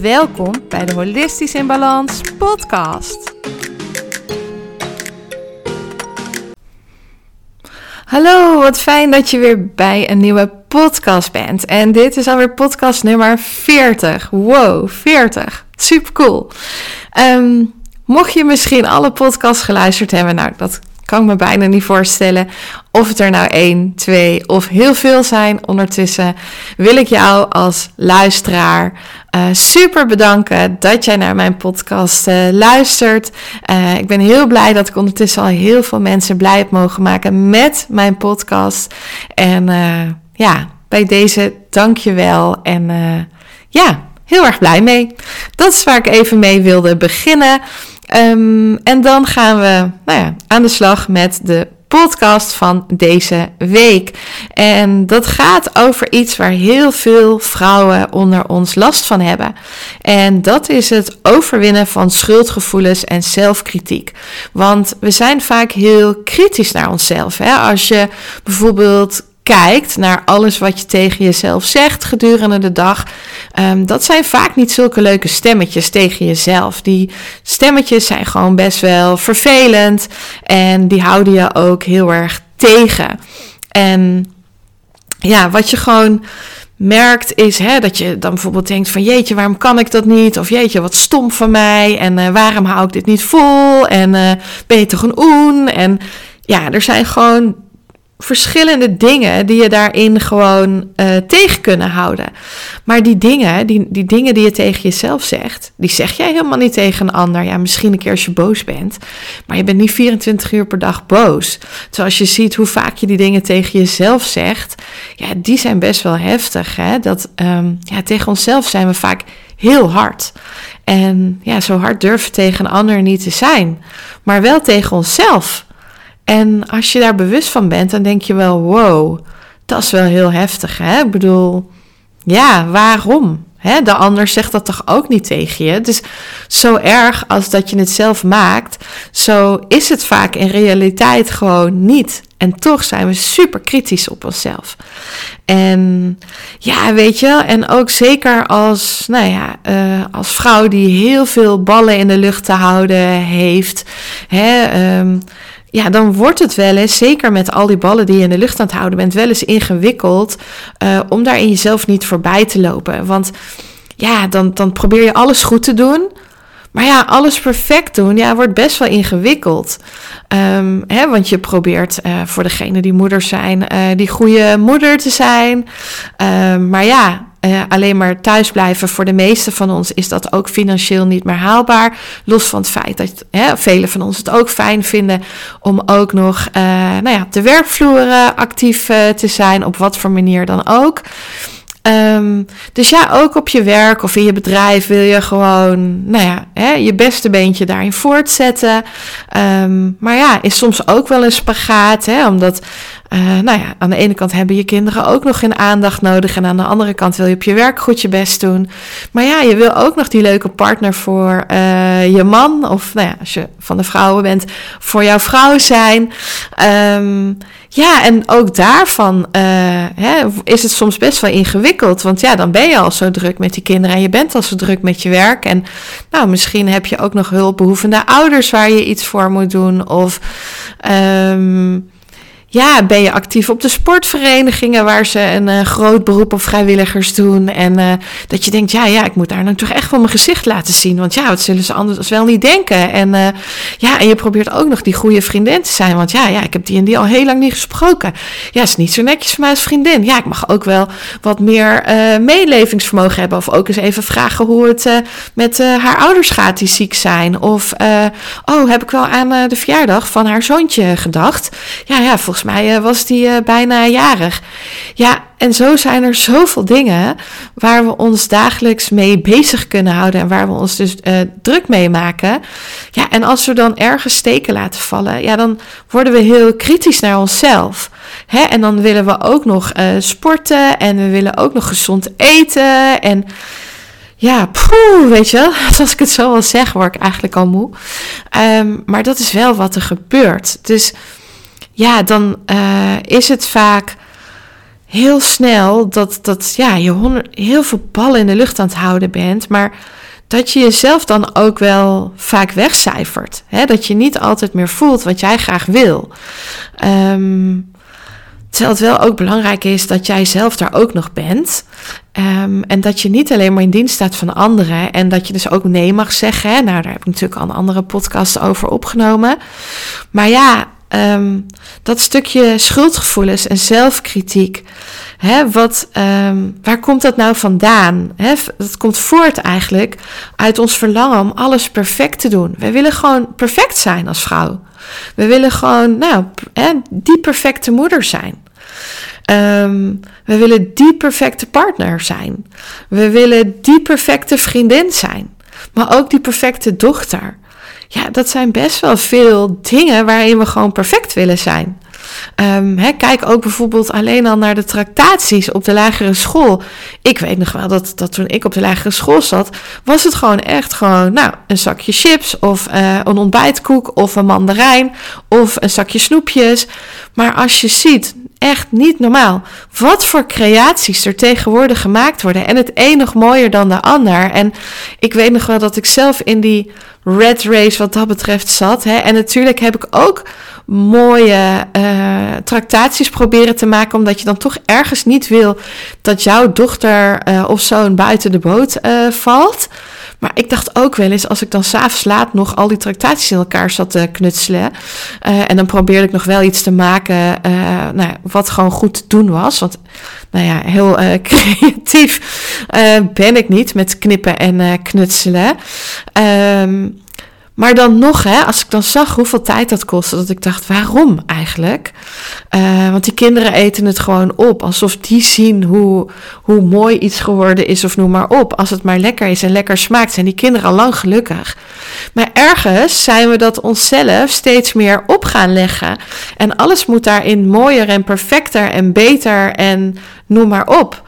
Welkom bij de Holistisch in Balans podcast. Hallo, wat fijn dat je weer bij een nieuwe podcast bent. En dit is alweer podcast nummer 40. Wow, 40. Super cool. Ehm, mocht je misschien alle podcasts geluisterd hebben, nou dat kan ik me bijna niet voorstellen. Of het er nou één, twee of heel veel zijn ondertussen, wil ik jou als luisteraar uh, super bedanken dat jij naar mijn podcast uh, luistert. Uh, ik ben heel blij dat ik ondertussen al heel veel mensen blij heb mogen maken met mijn podcast. En ja, bij deze dank je wel. En ja, heel erg blij mee. Dat is waar ik even mee wilde beginnen. Um, en dan gaan we nou ja, aan de slag met de podcast van deze week. En dat gaat over iets waar heel veel vrouwen onder ons last van hebben. En dat is het overwinnen van schuldgevoelens en zelfkritiek. Want we zijn vaak heel kritisch naar onszelf. Hè? Als je bijvoorbeeld kijkt naar alles wat je tegen jezelf zegt gedurende de dag, um, dat zijn vaak niet zulke leuke stemmetjes tegen jezelf. Die stemmetjes zijn gewoon best wel vervelend en die houden je ook heel erg tegen. En ja, wat je gewoon merkt is hè, dat je dan bijvoorbeeld denkt van jeetje, waarom kan ik dat niet? Of jeetje, wat stom van mij en uh, waarom hou ik dit niet vol? En uh, ben je toch een oen? En ja, er zijn gewoon verschillende dingen die je daarin gewoon uh, tegen kunnen houden. Maar die dingen, die, die dingen die je tegen jezelf zegt, die zeg jij helemaal niet tegen een ander. Ja, misschien een keer als je boos bent, maar je bent niet 24 uur per dag boos. Zoals je ziet hoe vaak je die dingen tegen jezelf zegt, ja, die zijn best wel heftig. Hè? Dat, um, ja, tegen onszelf zijn we vaak heel hard. En ja, zo hard durven tegen een ander niet te zijn, maar wel tegen onszelf. En als je daar bewust van bent, dan denk je wel: wow, dat is wel heel heftig. Hè? Ik bedoel, ja, waarom? Hè? De ander zegt dat toch ook niet tegen je? Dus zo erg als dat je het zelf maakt, zo is het vaak in realiteit gewoon niet. En toch zijn we super kritisch op onszelf. En ja, weet je, en ook zeker als, nou ja, uh, als vrouw die heel veel ballen in de lucht te houden heeft. Hè, um, ja, dan wordt het wel eens, zeker met al die ballen die je in de lucht aan het houden bent, wel eens ingewikkeld uh, om daar in jezelf niet voorbij te lopen. Want ja, dan, dan probeer je alles goed te doen. Maar ja, alles perfect doen, ja, wordt best wel ingewikkeld. Um, hè, want je probeert uh, voor degene die moeders zijn, uh, die goede moeder te zijn. Um, maar ja, uh, alleen maar thuis blijven, voor de meeste van ons is dat ook financieel niet meer haalbaar. Los van het feit dat hè, velen van ons het ook fijn vinden om ook nog uh, nou ja, de werkvloer actief uh, te zijn, op wat voor manier dan ook. Um, dus ja, ook op je werk of in je bedrijf wil je gewoon, nou ja, hè, je beste beentje daarin voortzetten. Um, maar ja, is soms ook wel een spagaat, hè, omdat, uh, nou ja, aan de ene kant hebben je kinderen ook nog geen aandacht nodig en aan de andere kant wil je op je werk goed je best doen. Maar ja, je wil ook nog die leuke partner voor uh, je man of, nou ja, als je van de vrouwen bent, voor jouw vrouw zijn. Um, ja, en ook daarvan uh, hè, is het soms best wel ingewikkeld. Want ja, dan ben je al zo druk met die kinderen en je bent al zo druk met je werk. En nou, misschien heb je ook nog hulpbehoevende ouders waar je iets voor moet doen. Of um, ja, ben je actief op de sportverenigingen waar ze een uh, groot beroep op vrijwilligers doen. En uh, dat je denkt, ja, ja, ik moet daar nou toch echt wel mijn gezicht laten zien. Want ja, wat zullen ze anders wel niet denken? En uh, ja, en je probeert ook nog die goede vriendin te zijn. Want ja, ja, ik heb die en die al heel lang niet gesproken. Ja, is niet zo netjes voor mij als vriendin. Ja, ik mag ook wel wat meer meelevingsvermogen hebben. Of ook eens even vragen hoe het met haar ouders gaat die ziek zijn. Of, oh, heb ik wel aan de verjaardag van haar zoontje gedacht? Ja, ja, volgens volgens mij was die bijna jarig. Ja, en zo zijn er zoveel dingen waar we ons dagelijks mee bezig kunnen houden en waar we ons dus druk mee maken. Ja, en als we dan ergens steken laten vallen, ja, dan worden we heel kritisch naar onszelf. Hè? En dan willen we ook nog sporten en we willen ook nog gezond eten. En ja, poeh, weet je, als ik het zo al zeg, word ik eigenlijk al moe. Ehm, maar dat is wel wat er gebeurt. Dus ja, dan uh, is het vaak heel snel dat, dat ja, je heel veel ballen in de lucht aan het houden bent. Maar dat je jezelf dan ook wel vaak wegcijfert. Hè? Dat je niet altijd meer voelt wat jij graag wil. Um, Terwijl het wel ook belangrijk is dat jij zelf daar ook nog bent. Um, en dat je niet alleen maar in dienst staat van anderen. En dat je dus ook nee mag zeggen. Nou, daar heb ik natuurlijk al een andere podcast over opgenomen. Maar ja, um, dat stukje schuldgevoelens en zelfkritiek. Hè, wat, um, waar komt dat nou vandaan? Hè, dat komt voort eigenlijk uit ons verlangen om alles perfect te doen. We willen gewoon perfect zijn als vrouw. We willen gewoon, nou, hè, die perfecte moeder zijn. Um, we willen die perfecte partner zijn. We willen die perfecte vriendin zijn. Maar ook die perfecte dochter. Ja, dat zijn best wel veel dingen waarin we gewoon perfect willen zijn. Um, kijk ook bijvoorbeeld alleen al naar de tractaties op de lagere school. Ik weet nog wel dat, dat toen ik op de lagere school zat, was het gewoon echt gewoon, nou, een zakje chips of uh, een ontbijtkoek of een mandarijn of een zakje snoepjes. Maar als je ziet, echt niet normaal. Wat voor creaties er tegenwoordig gemaakt worden. En het een nog mooier dan de ander. En ik weet nog wel dat ik zelf in die red race wat dat betreft zat. Hè. En natuurlijk heb ik ook mooie uh, tractaties proberen te maken. Omdat je dan toch ergens niet wil dat jouw dochter uh, of zoon buiten de boot uh, valt. Maar ik dacht ook wel eens, als ik dan s'avonds laat nog al die tractaties in elkaar zat te knutselen. Uh, en dan probeerde ik nog wel iets te maken uh, nou, wat gewoon goed te doen was. Want nou ja, heel uh, creatief ben ik niet met knippen en knutselen. Um, maar dan nog, hè, als ik dan zag hoeveel tijd dat kostte, dat ik dacht, waarom eigenlijk? Uh, want die kinderen eten het gewoon op, alsof die zien hoe, hoe mooi iets geworden is of noem maar op. Als het maar lekker is en lekker smaakt, zijn die kinderen al lang gelukkig. Maar ergens zijn we dat onszelf steeds meer op gaan leggen. En alles moet daarin mooier en perfecter en beter en noem maar op.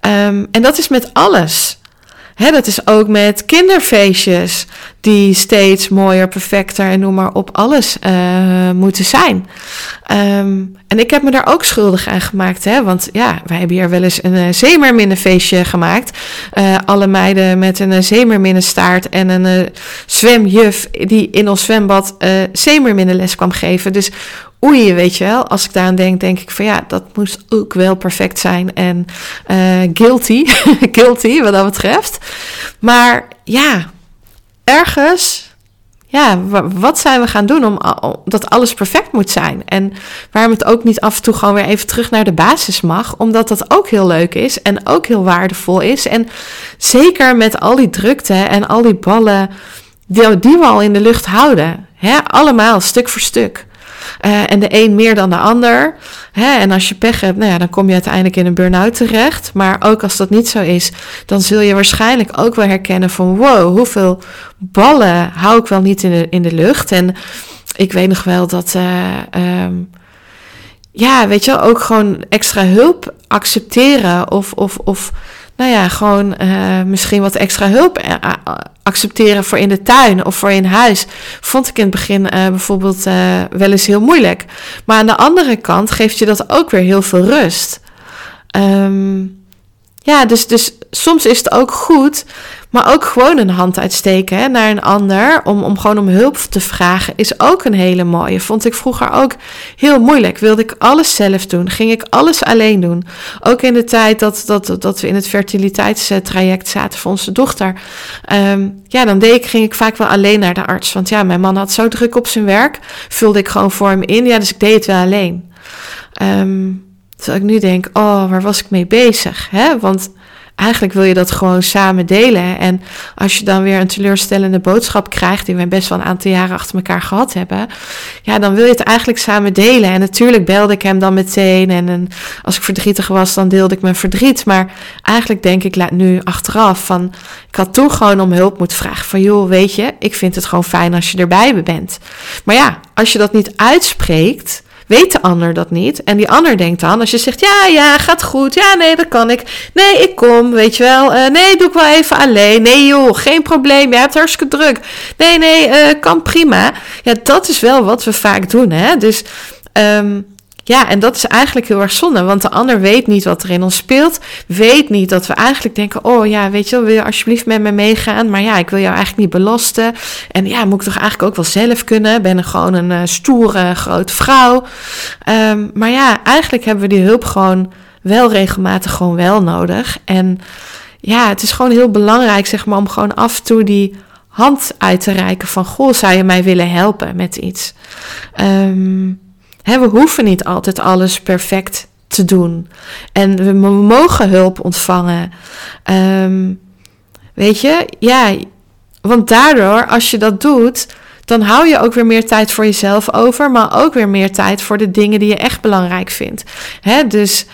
Um, en dat is met alles. Hè, dat is ook met kinderfeestjes die steeds mooier, perfecter en noem maar op alles uh, moeten zijn. Um, en ik heb me daar ook schuldig aan gemaakt, hè? want ja, wij hebben hier wel eens een uh, zeemerminnenfeestje gemaakt. Uh, alle meiden met een uh, zeemerminnenstaart en een zwemjuf die in ons zwembad zeemerminnenles kwam geven. Dus oei, weet je wel. Als ik daaraan denk, denk ik van ja, dat moest ook wel perfect zijn. En uh, guilty, guilty wat dat betreft. Maar ja, ergens, ja, wat zijn we gaan doen om dat alles perfect moet zijn? En waarom het ook niet af en toe gewoon weer even terug naar de basis mag, omdat dat ook heel leuk is en ook heel waardevol is. En zeker met al die drukte en al die ballen die, die we al in de lucht houden. Hè? Allemaal, stuk voor stuk. Uh, en de een meer dan de ander. Hè? En als je pech hebt, nou ja, dan kom je uiteindelijk in een burn-out terecht. Maar ook als dat niet zo is, dan zul je waarschijnlijk ook wel herkennen van wow, hoeveel ballen hou ik wel niet in de, in de lucht. En ik weet nog wel dat. Uh, um, ja, weet je, ook gewoon extra hulp accepteren of, of, of nou ja, gewoon uh, misschien wat extra hulp eh, accepteren voor in de tuin of voor in huis. Vond ik in het begin uh, bijvoorbeeld wel eens heel moeilijk. Maar aan de andere kant geeft je dat ook weer heel veel rust. Um, ja, dus, dus soms is het ook goed, maar ook gewoon een hand uitsteken hè, naar een ander. Om, om gewoon om hulp te vragen is ook een hele mooie. Vond ik vroeger ook heel moeilijk. Wilde ik alles zelf doen. Ging ik alles alleen doen. Ook in de tijd dat, dat, dat we in het fertiliteitstraject zaten voor onze dochter. Um, ja, dan deed ik, ging ik vaak wel alleen naar de arts. Want ja, mijn man had zo druk op zijn werk. Vulde ik gewoon voor hem in. Ja, dus ik deed het wel alleen. Um, ik nu denk, oh, waar was ik mee bezig? Hè? Want eigenlijk wil je dat gewoon samen delen. En als je dan weer een teleurstellende boodschap krijgt, die we best wel een aantal jaren achter elkaar gehad hebben, ja, dan wil je het eigenlijk samen delen. En natuurlijk belde ik hem dan meteen. En, en als ik verdrietig was, dan deelde ik mijn verdriet. Maar eigenlijk denk ik laat nu achteraf van, ik had toen gewoon om hulp moeten vragen. Van joh, weet je, ik vind het gewoon fijn als je erbij bent. Maar ja, als je dat niet uitspreekt weet de ander dat niet. En die ander denkt dan, als je zegt, ja, ja, gaat goed. Ja, nee, dat kan ik. Nee, ik kom, weet je wel. Uh, nee, doe ik wel even alleen. Nee, joh, geen probleem. Je hebt hartstikke druk. Nee, nee, uh, kan prima. Ja, dat is wel wat we vaak doen, hè. Dus... Um, ja, en dat is eigenlijk heel erg zonde, want de ander weet niet wat er in ons speelt. Weet niet dat we eigenlijk denken: oh ja, weet je wel, wil je alsjeblieft met me meegaan? Maar ja, ik wil jou eigenlijk niet belasten. En ja, moet ik toch eigenlijk ook wel zelf kunnen? Ben er gewoon een uh, stoere grote vrouw. Um, maar ja, eigenlijk hebben we die hulp gewoon wel regelmatig gewoon wel nodig. En ja, het is gewoon heel belangrijk, zeg maar, om gewoon af en toe die hand uit te reiken van: goh, zou je mij willen helpen met iets? Um, we hoeven niet altijd alles perfect te doen. En we mogen hulp ontvangen. Ehm, weet je, ja, want daardoor, als je dat doet, dan hou je ook weer meer tijd voor jezelf over, maar ook weer meer tijd voor de dingen die je echt belangrijk vindt. Dus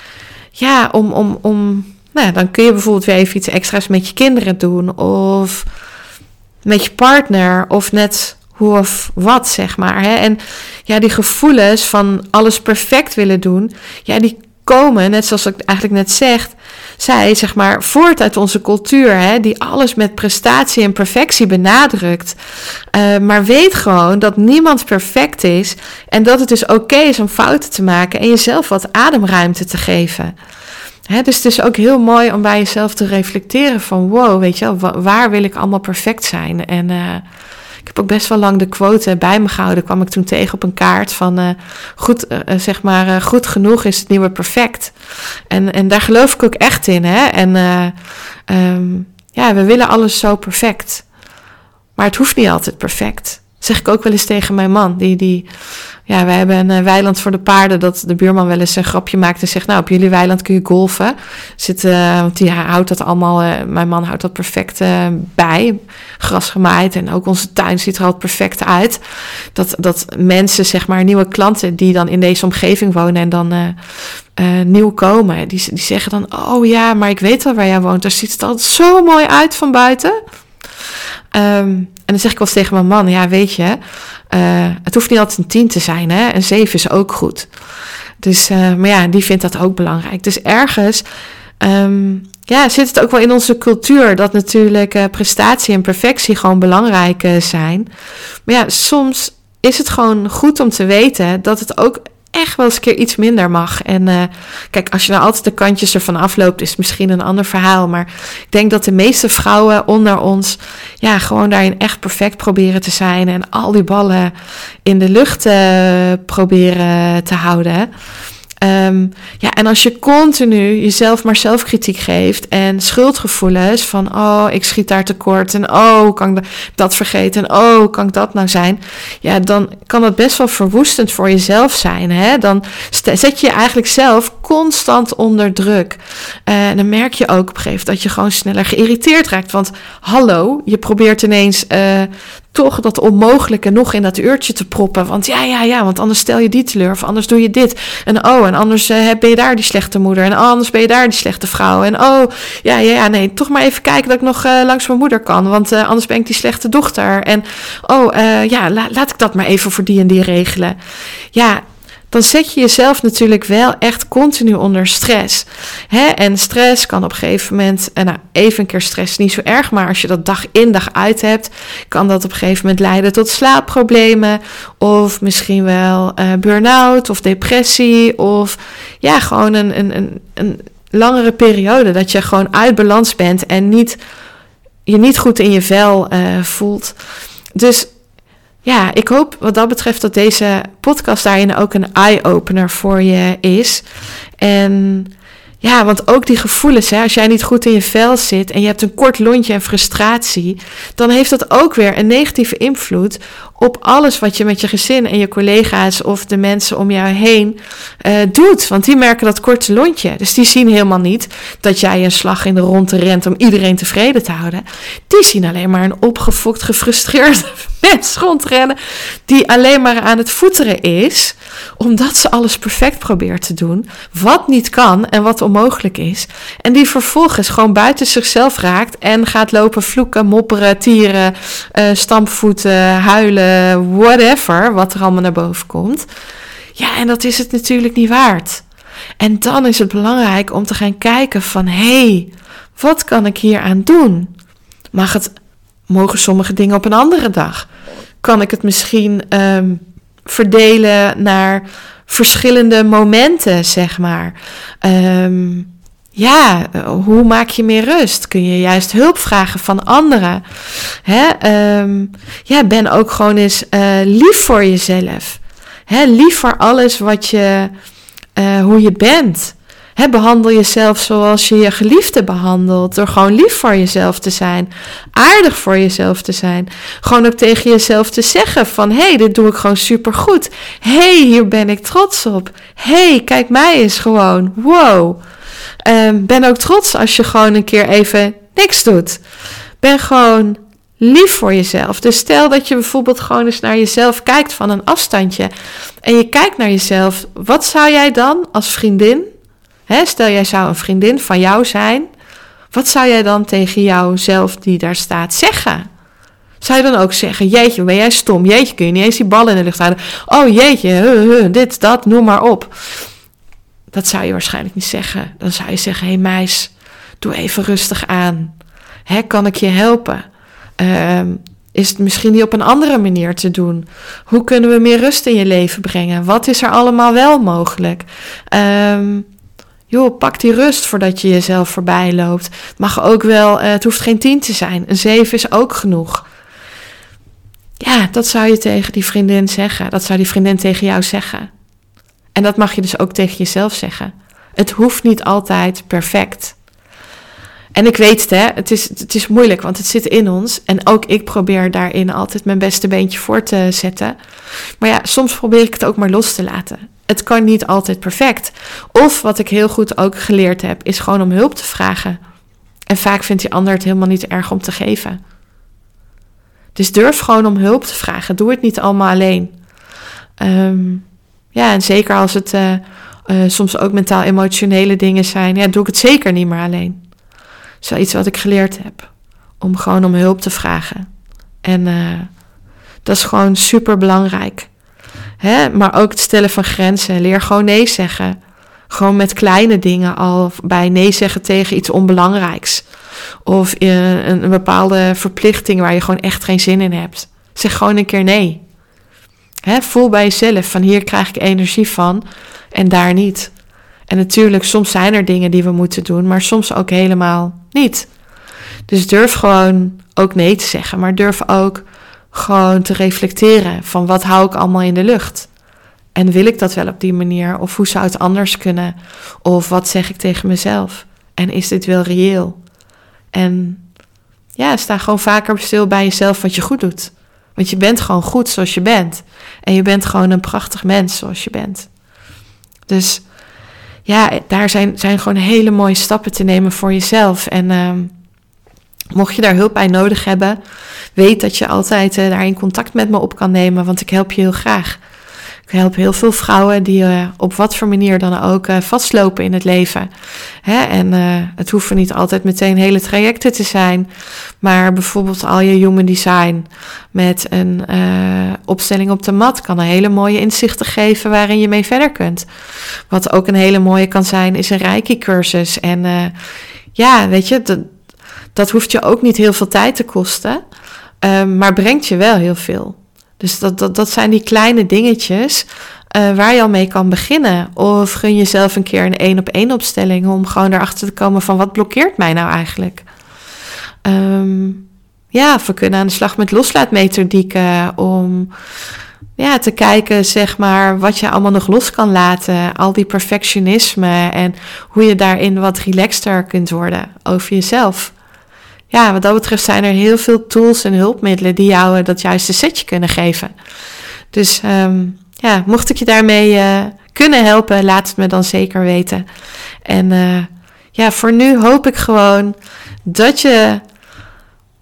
ja, om, om, om, nou ja, dan kun je bijvoorbeeld weer even iets extra's met je kinderen doen, of met je partner, of net hoe of wat, zeg maar. Hè? En ja, die gevoelens van alles perfect willen doen, ja, die komen, net zoals ik eigenlijk net zeg, zij, zeg maar, voort uit onze cultuur, hè, die alles met prestatie en perfectie benadrukt. Uh, maar weet gewoon dat niemand perfect is en dat het dus oké is om fouten te maken en jezelf wat ademruimte te geven. Hè, dus het is ook heel mooi om bij jezelf te reflecteren van wow, weet je wel, waar wil ik allemaal perfect zijn? En uh, ik heb ook best wel lang de quote bij me gehouden. Kwam ik toen tegen op een kaart van uh, goed, uh, zeg maar, goed genoeg is het nieuwe perfect. En, en daar geloof ik ook echt in. Hè? En um, ja, we willen alles zo perfect. Maar het hoeft niet altijd perfect. Zeg ik ook wel eens tegen mijn man. Die, die ja, we hebben een eh, weiland voor de paarden. Dat de buurman wel eens een grapje maakt en zegt: Nou, op jullie weiland kun je golfen. Zit, uh, want die houdt dat allemaal, uh, mijn man houdt dat perfect bij. Gras gemaaid en ook onze tuin ziet er altijd perfect uit. Dat, dat mensen, zeg maar, nieuwe klanten die dan in deze omgeving wonen en dan nieuw komen, die, die zeggen dan: Oh ja, maar ik weet wel waar jij woont. Daar ziet het altijd zo mooi uit van buiten. Um, en dan zeg ik wel eens tegen mijn man: Ja, weet je. Uh, het hoeft niet altijd een 10 te zijn, hè? Een 7 is ook goed. Dus, uh, maar ja, die vindt dat ook belangrijk. Dus ergens um, ja, zit het ook wel in onze cultuur dat natuurlijk uh, prestatie en perfectie gewoon belangrijk zijn. Maar ja, soms is het gewoon goed om te weten dat het ook echt wel eens een keer iets minder mag. En uh, kijk, als je nou altijd de kantjes ervan afloopt, is het misschien een ander verhaal. Maar ik denk dat de meeste vrouwen onder ons, ja, gewoon daarin echt perfect proberen te zijn. En al die ballen in de lucht uh, proberen te houden. Um, ja, en als je continu jezelf maar zelfkritiek geeft en schuldgevoelens van, oh, ik schiet daar tekort en oh, kan ik dat vergeten en oh, kan ik dat nou zijn? Ja, dan kan dat best wel verwoestend voor jezelf zijn. Hè? Dan zet je je eigenlijk zelf constant onder druk. Uh, en dan merk je ook op een gegeven moment dat je gewoon sneller geïrriteerd raakt. Want hallo, je probeert ineens uh, toch dat onmogelijke nog in dat uurtje te proppen. Want ja, ja, ja, want anders stel je die teleur of anders doe je dit. En oh, en anders uh, ben je daar die slechte moeder. En anders ben je daar die slechte vrouw. En oh, ja, ja, ja, nee, toch maar even kijken dat ik nog uh, langs mijn moeder kan. Want uh, anders ben ik die slechte dochter. En oh, ja, la laat ik dat maar even voor die en die regelen. Ja, dan zet je jezelf natuurlijk wel echt continu onder stress. Hè? En stress kan op een gegeven moment, en nou, even een keer stress niet zo erg, maar als je dat dag in dag uit hebt, kan dat op een gegeven moment leiden tot slaapproblemen of misschien wel uh, burn-out of depressie of ja, gewoon een, een, een, een langere periode dat je gewoon uit balans bent en niet, je niet goed in je vel uh, voelt. Dus ja, ik hoop wat dat betreft dat deze podcast daarin ook een eye-opener voor je is. En ja, want ook die gevoelens, hè, als jij niet goed in je vel zit en je hebt een kort lontje en frustratie, dan heeft dat ook weer een negatieve invloed op alles wat je met je gezin en je collega's of de mensen om jou heen uh, doet. Want die merken dat korte lontje. Dus die zien helemaal niet dat jij een slag in de ronde rent om iedereen tevreden te houden. Die zien alleen maar een opgefokt, gefrustreerde mens rondrennen die alleen maar aan het voeteren is, omdat ze alles perfect probeert te doen, wat niet kan en wat onmogelijk is. En die vervolgens gewoon buiten zichzelf raakt en gaat lopen vloeken, mopperen, tieren, uh, stampvoeten, huilen whatever, wat er allemaal naar boven komt. Ja, en dat is het natuurlijk niet waard. En dan is het belangrijk om te gaan kijken van, hé, hey, wat kan ik hier aan doen? Mag het, mogen sommige dingen op een andere dag? Kan ik het misschien um, verdelen naar verschillende momenten, zeg maar? Um, ja, eh, hoe maak je meer rust? Kun je juist hulp vragen van anderen? Hè? Um, ja, ben ook gewoon eens uh, lief voor jezelf. Hè? Lief voor alles wat je, uh, hoe je bent. Hè, behandel jezelf zoals je je geliefde behandelt. Door gewoon lief voor jezelf te zijn. Aardig voor jezelf te zijn. Gewoon ook tegen jezelf te zeggen van... Hé, hey, dit doe ik gewoon supergoed. Hé, hey, hier ben ik trots op. Hé, hey, kijk mij eens gewoon. Wow. Um, ben ook trots als je gewoon een keer even niks doet. Ben gewoon lief voor jezelf. Dus stel dat je bijvoorbeeld gewoon eens naar jezelf kijkt van een afstandje. En je kijkt naar jezelf. Wat zou jij dan als vriendin, hè, stel jij zou een vriendin van jou zijn. Wat zou jij dan tegen jouzelf die daar staat zeggen? Zou je dan ook zeggen, jeetje, ben jij stom? Jeetje, kun je niet eens die ballen in de lucht houden? Oh jeetje, huh, dit, dat, noem maar op. Dat zou je waarschijnlijk niet zeggen. Dan zou je zeggen: hé hey meis, doe even rustig aan. Hè, kan ik je helpen? Uh, is het misschien niet op een andere manier te doen? Hoe kunnen we meer rust in je leven brengen? Wat is er allemaal wel mogelijk? Um, joh, pak die rust voordat je jezelf voorbij loopt. Het mag ook wel, uh, het hoeft geen tien te zijn. Een zeven is ook genoeg. Ja, dat zou je tegen die vriendin zeggen. Dat zou die vriendin tegen jou zeggen. En dat mag je dus ook tegen jezelf zeggen. Het hoeft niet altijd perfect. En ik weet het, hè, het is, het is moeilijk, want het zit in ons. En ook ik probeer daarin altijd mijn beste beentje voor te zetten. Maar ja, soms probeer ik het ook maar los te laten. Het kan niet altijd perfect. Of wat ik heel goed ook geleerd heb, is gewoon om hulp te vragen. En vaak vindt die ander het helemaal niet erg om te geven. Dus durf gewoon om hulp te vragen. Doe het niet allemaal alleen. Um, ja, en zeker als het uh, uh, soms ook mentaal-emotionele dingen zijn, ja, doe ik het zeker niet meer alleen. Dat is iets wat ik geleerd heb. Om gewoon om hulp te vragen. En uh, dat is gewoon super belangrijk. Hè? Maar ook het stellen van grenzen. Leer gewoon nee zeggen. Gewoon met kleine dingen al bij nee zeggen tegen iets onbelangrijks. Of een, een bepaalde verplichting waar je gewoon echt geen zin in hebt. Zeg gewoon een keer nee voel bij jezelf van hier krijg ik energie van en daar niet. En natuurlijk, soms zijn er dingen die we moeten doen, maar soms ook helemaal niet. Dus durf gewoon ook nee te zeggen, maar durf ook gewoon te reflecteren van wat hou ik allemaal in de lucht. En wil ik dat wel op die manier? Of hoe zou het anders kunnen? Of wat zeg ik tegen mezelf? En is dit wel reëel? En ja, sta gewoon vaker stil bij jezelf wat je goed doet. Want je bent gewoon goed zoals je bent. En je bent gewoon een prachtig mens zoals je bent. Dus ja, daar zijn, zijn gewoon hele mooie stappen te nemen voor jezelf. En uh, mocht je daar hulp bij nodig hebben, weet dat je altijd uh, daarin contact met me op kan nemen, want ik help je heel graag. Ik help heel veel vrouwen die uh, op wat voor manier dan ook uh, vastlopen in het leven. Hè? En uh, het hoeven niet altijd meteen hele trajecten te zijn. Maar bijvoorbeeld al je human design met een opstelling op de mat kan een hele mooie inzichten geven waarin je mee verder kunt. Wat ook een hele mooie kan zijn, is een Reiki-cursus. En ja, weet je, dat, dat hoeft je ook niet heel veel tijd te kosten. Ehm, maar brengt je wel heel veel. Dus dat, dat, dat zijn die kleine dingetjes uh, waar je al mee kan beginnen. Of gun jezelf een keer een één op één opstelling om gewoon erachter te komen van wat blokkeert mij nou eigenlijk. Um, ja, we kunnen aan de slag met loslaatmethodieken om ja, te kijken, zeg maar, wat je allemaal nog los kan laten. Al die perfectionisme en hoe je daarin wat relaxter kunt worden over jezelf. Ja, wat dat betreft zijn er heel veel tools en hulpmiddelen die jou dat juiste setje kunnen geven. Dus ehm, ja, mocht ik je daarmee uh, kunnen helpen, laat het me dan zeker weten. En uh, ja, voor nu hoop ik gewoon dat je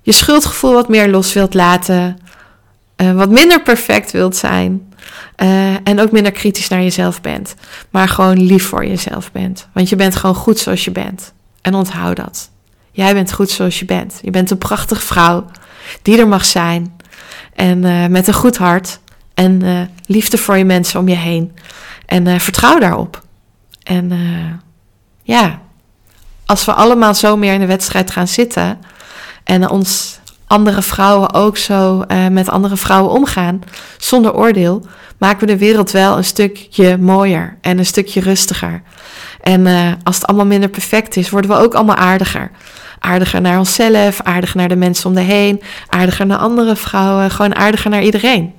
je schuldgevoel wat meer los wilt laten. Wat minder perfect wilt zijn. en ook minder kritisch naar jezelf bent. Maar gewoon lief voor jezelf bent. Want je bent gewoon goed zoals je bent. En onthoud dat. Jij bent goed zoals je bent. Je bent een prachtige vrouw die er mag zijn. En met een goed hart. En uh, liefde voor je mensen om je heen. En uh, vertrouw daarop. En ja, als we allemaal zo meer in de wedstrijd gaan zitten. En ons andere vrouwen ook zo met andere vrouwen omgaan. Zonder oordeel. Maken we de wereld wel een stukje mooier. En een stukje rustiger. En als het allemaal minder perfect is, worden we ook allemaal aardiger aardiger naar onszelf, aardiger naar de mensen om de heen, aardiger naar andere vrouwen, gewoon aardiger naar iedereen.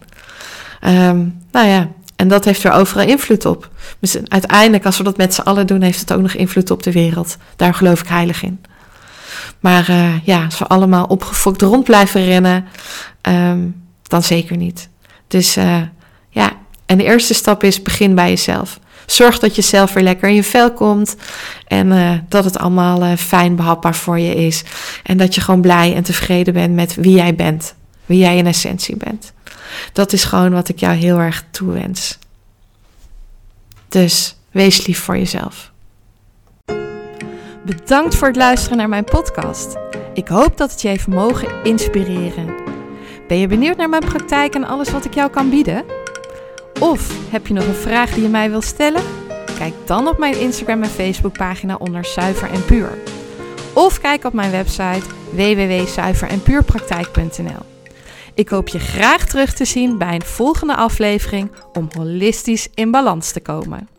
Um, nou ja, en dat heeft er overal invloed op. Dus uiteindelijk, als we dat met z'n allen doen, heeft het ook nog invloed op de wereld. Daar geloof ik heilig in. Maar uh, ja, als we allemaal opgefokt rond blijven rennen, um, dan zeker niet. Dus uh, ja, en de eerste stap is begin bij jezelf. Zorg dat je zelf weer lekker in je vel komt. En uh, dat het allemaal fijn behapbaar voor je is. En dat je gewoon blij en tevreden bent met wie jij bent. Wie jij in essentie bent. Dat is gewoon wat ik jou heel erg toewens. Dus wees lief voor jezelf. Bedankt voor het luisteren naar mijn podcast. Ik hoop dat het je heeft mogen inspireren. Ben je benieuwd naar mijn praktijk en alles wat ik jou kan bieden? Of heb je nog een vraag die je mij wilt stellen? Kijk dan op mijn Instagram en Facebook pagina onder Zuiver en Puur. Of kijk op mijn website www.zuiverenpuurpraktijk.nl. Ik hoop je graag terug te zien bij een volgende aflevering om holistisch in balans te komen.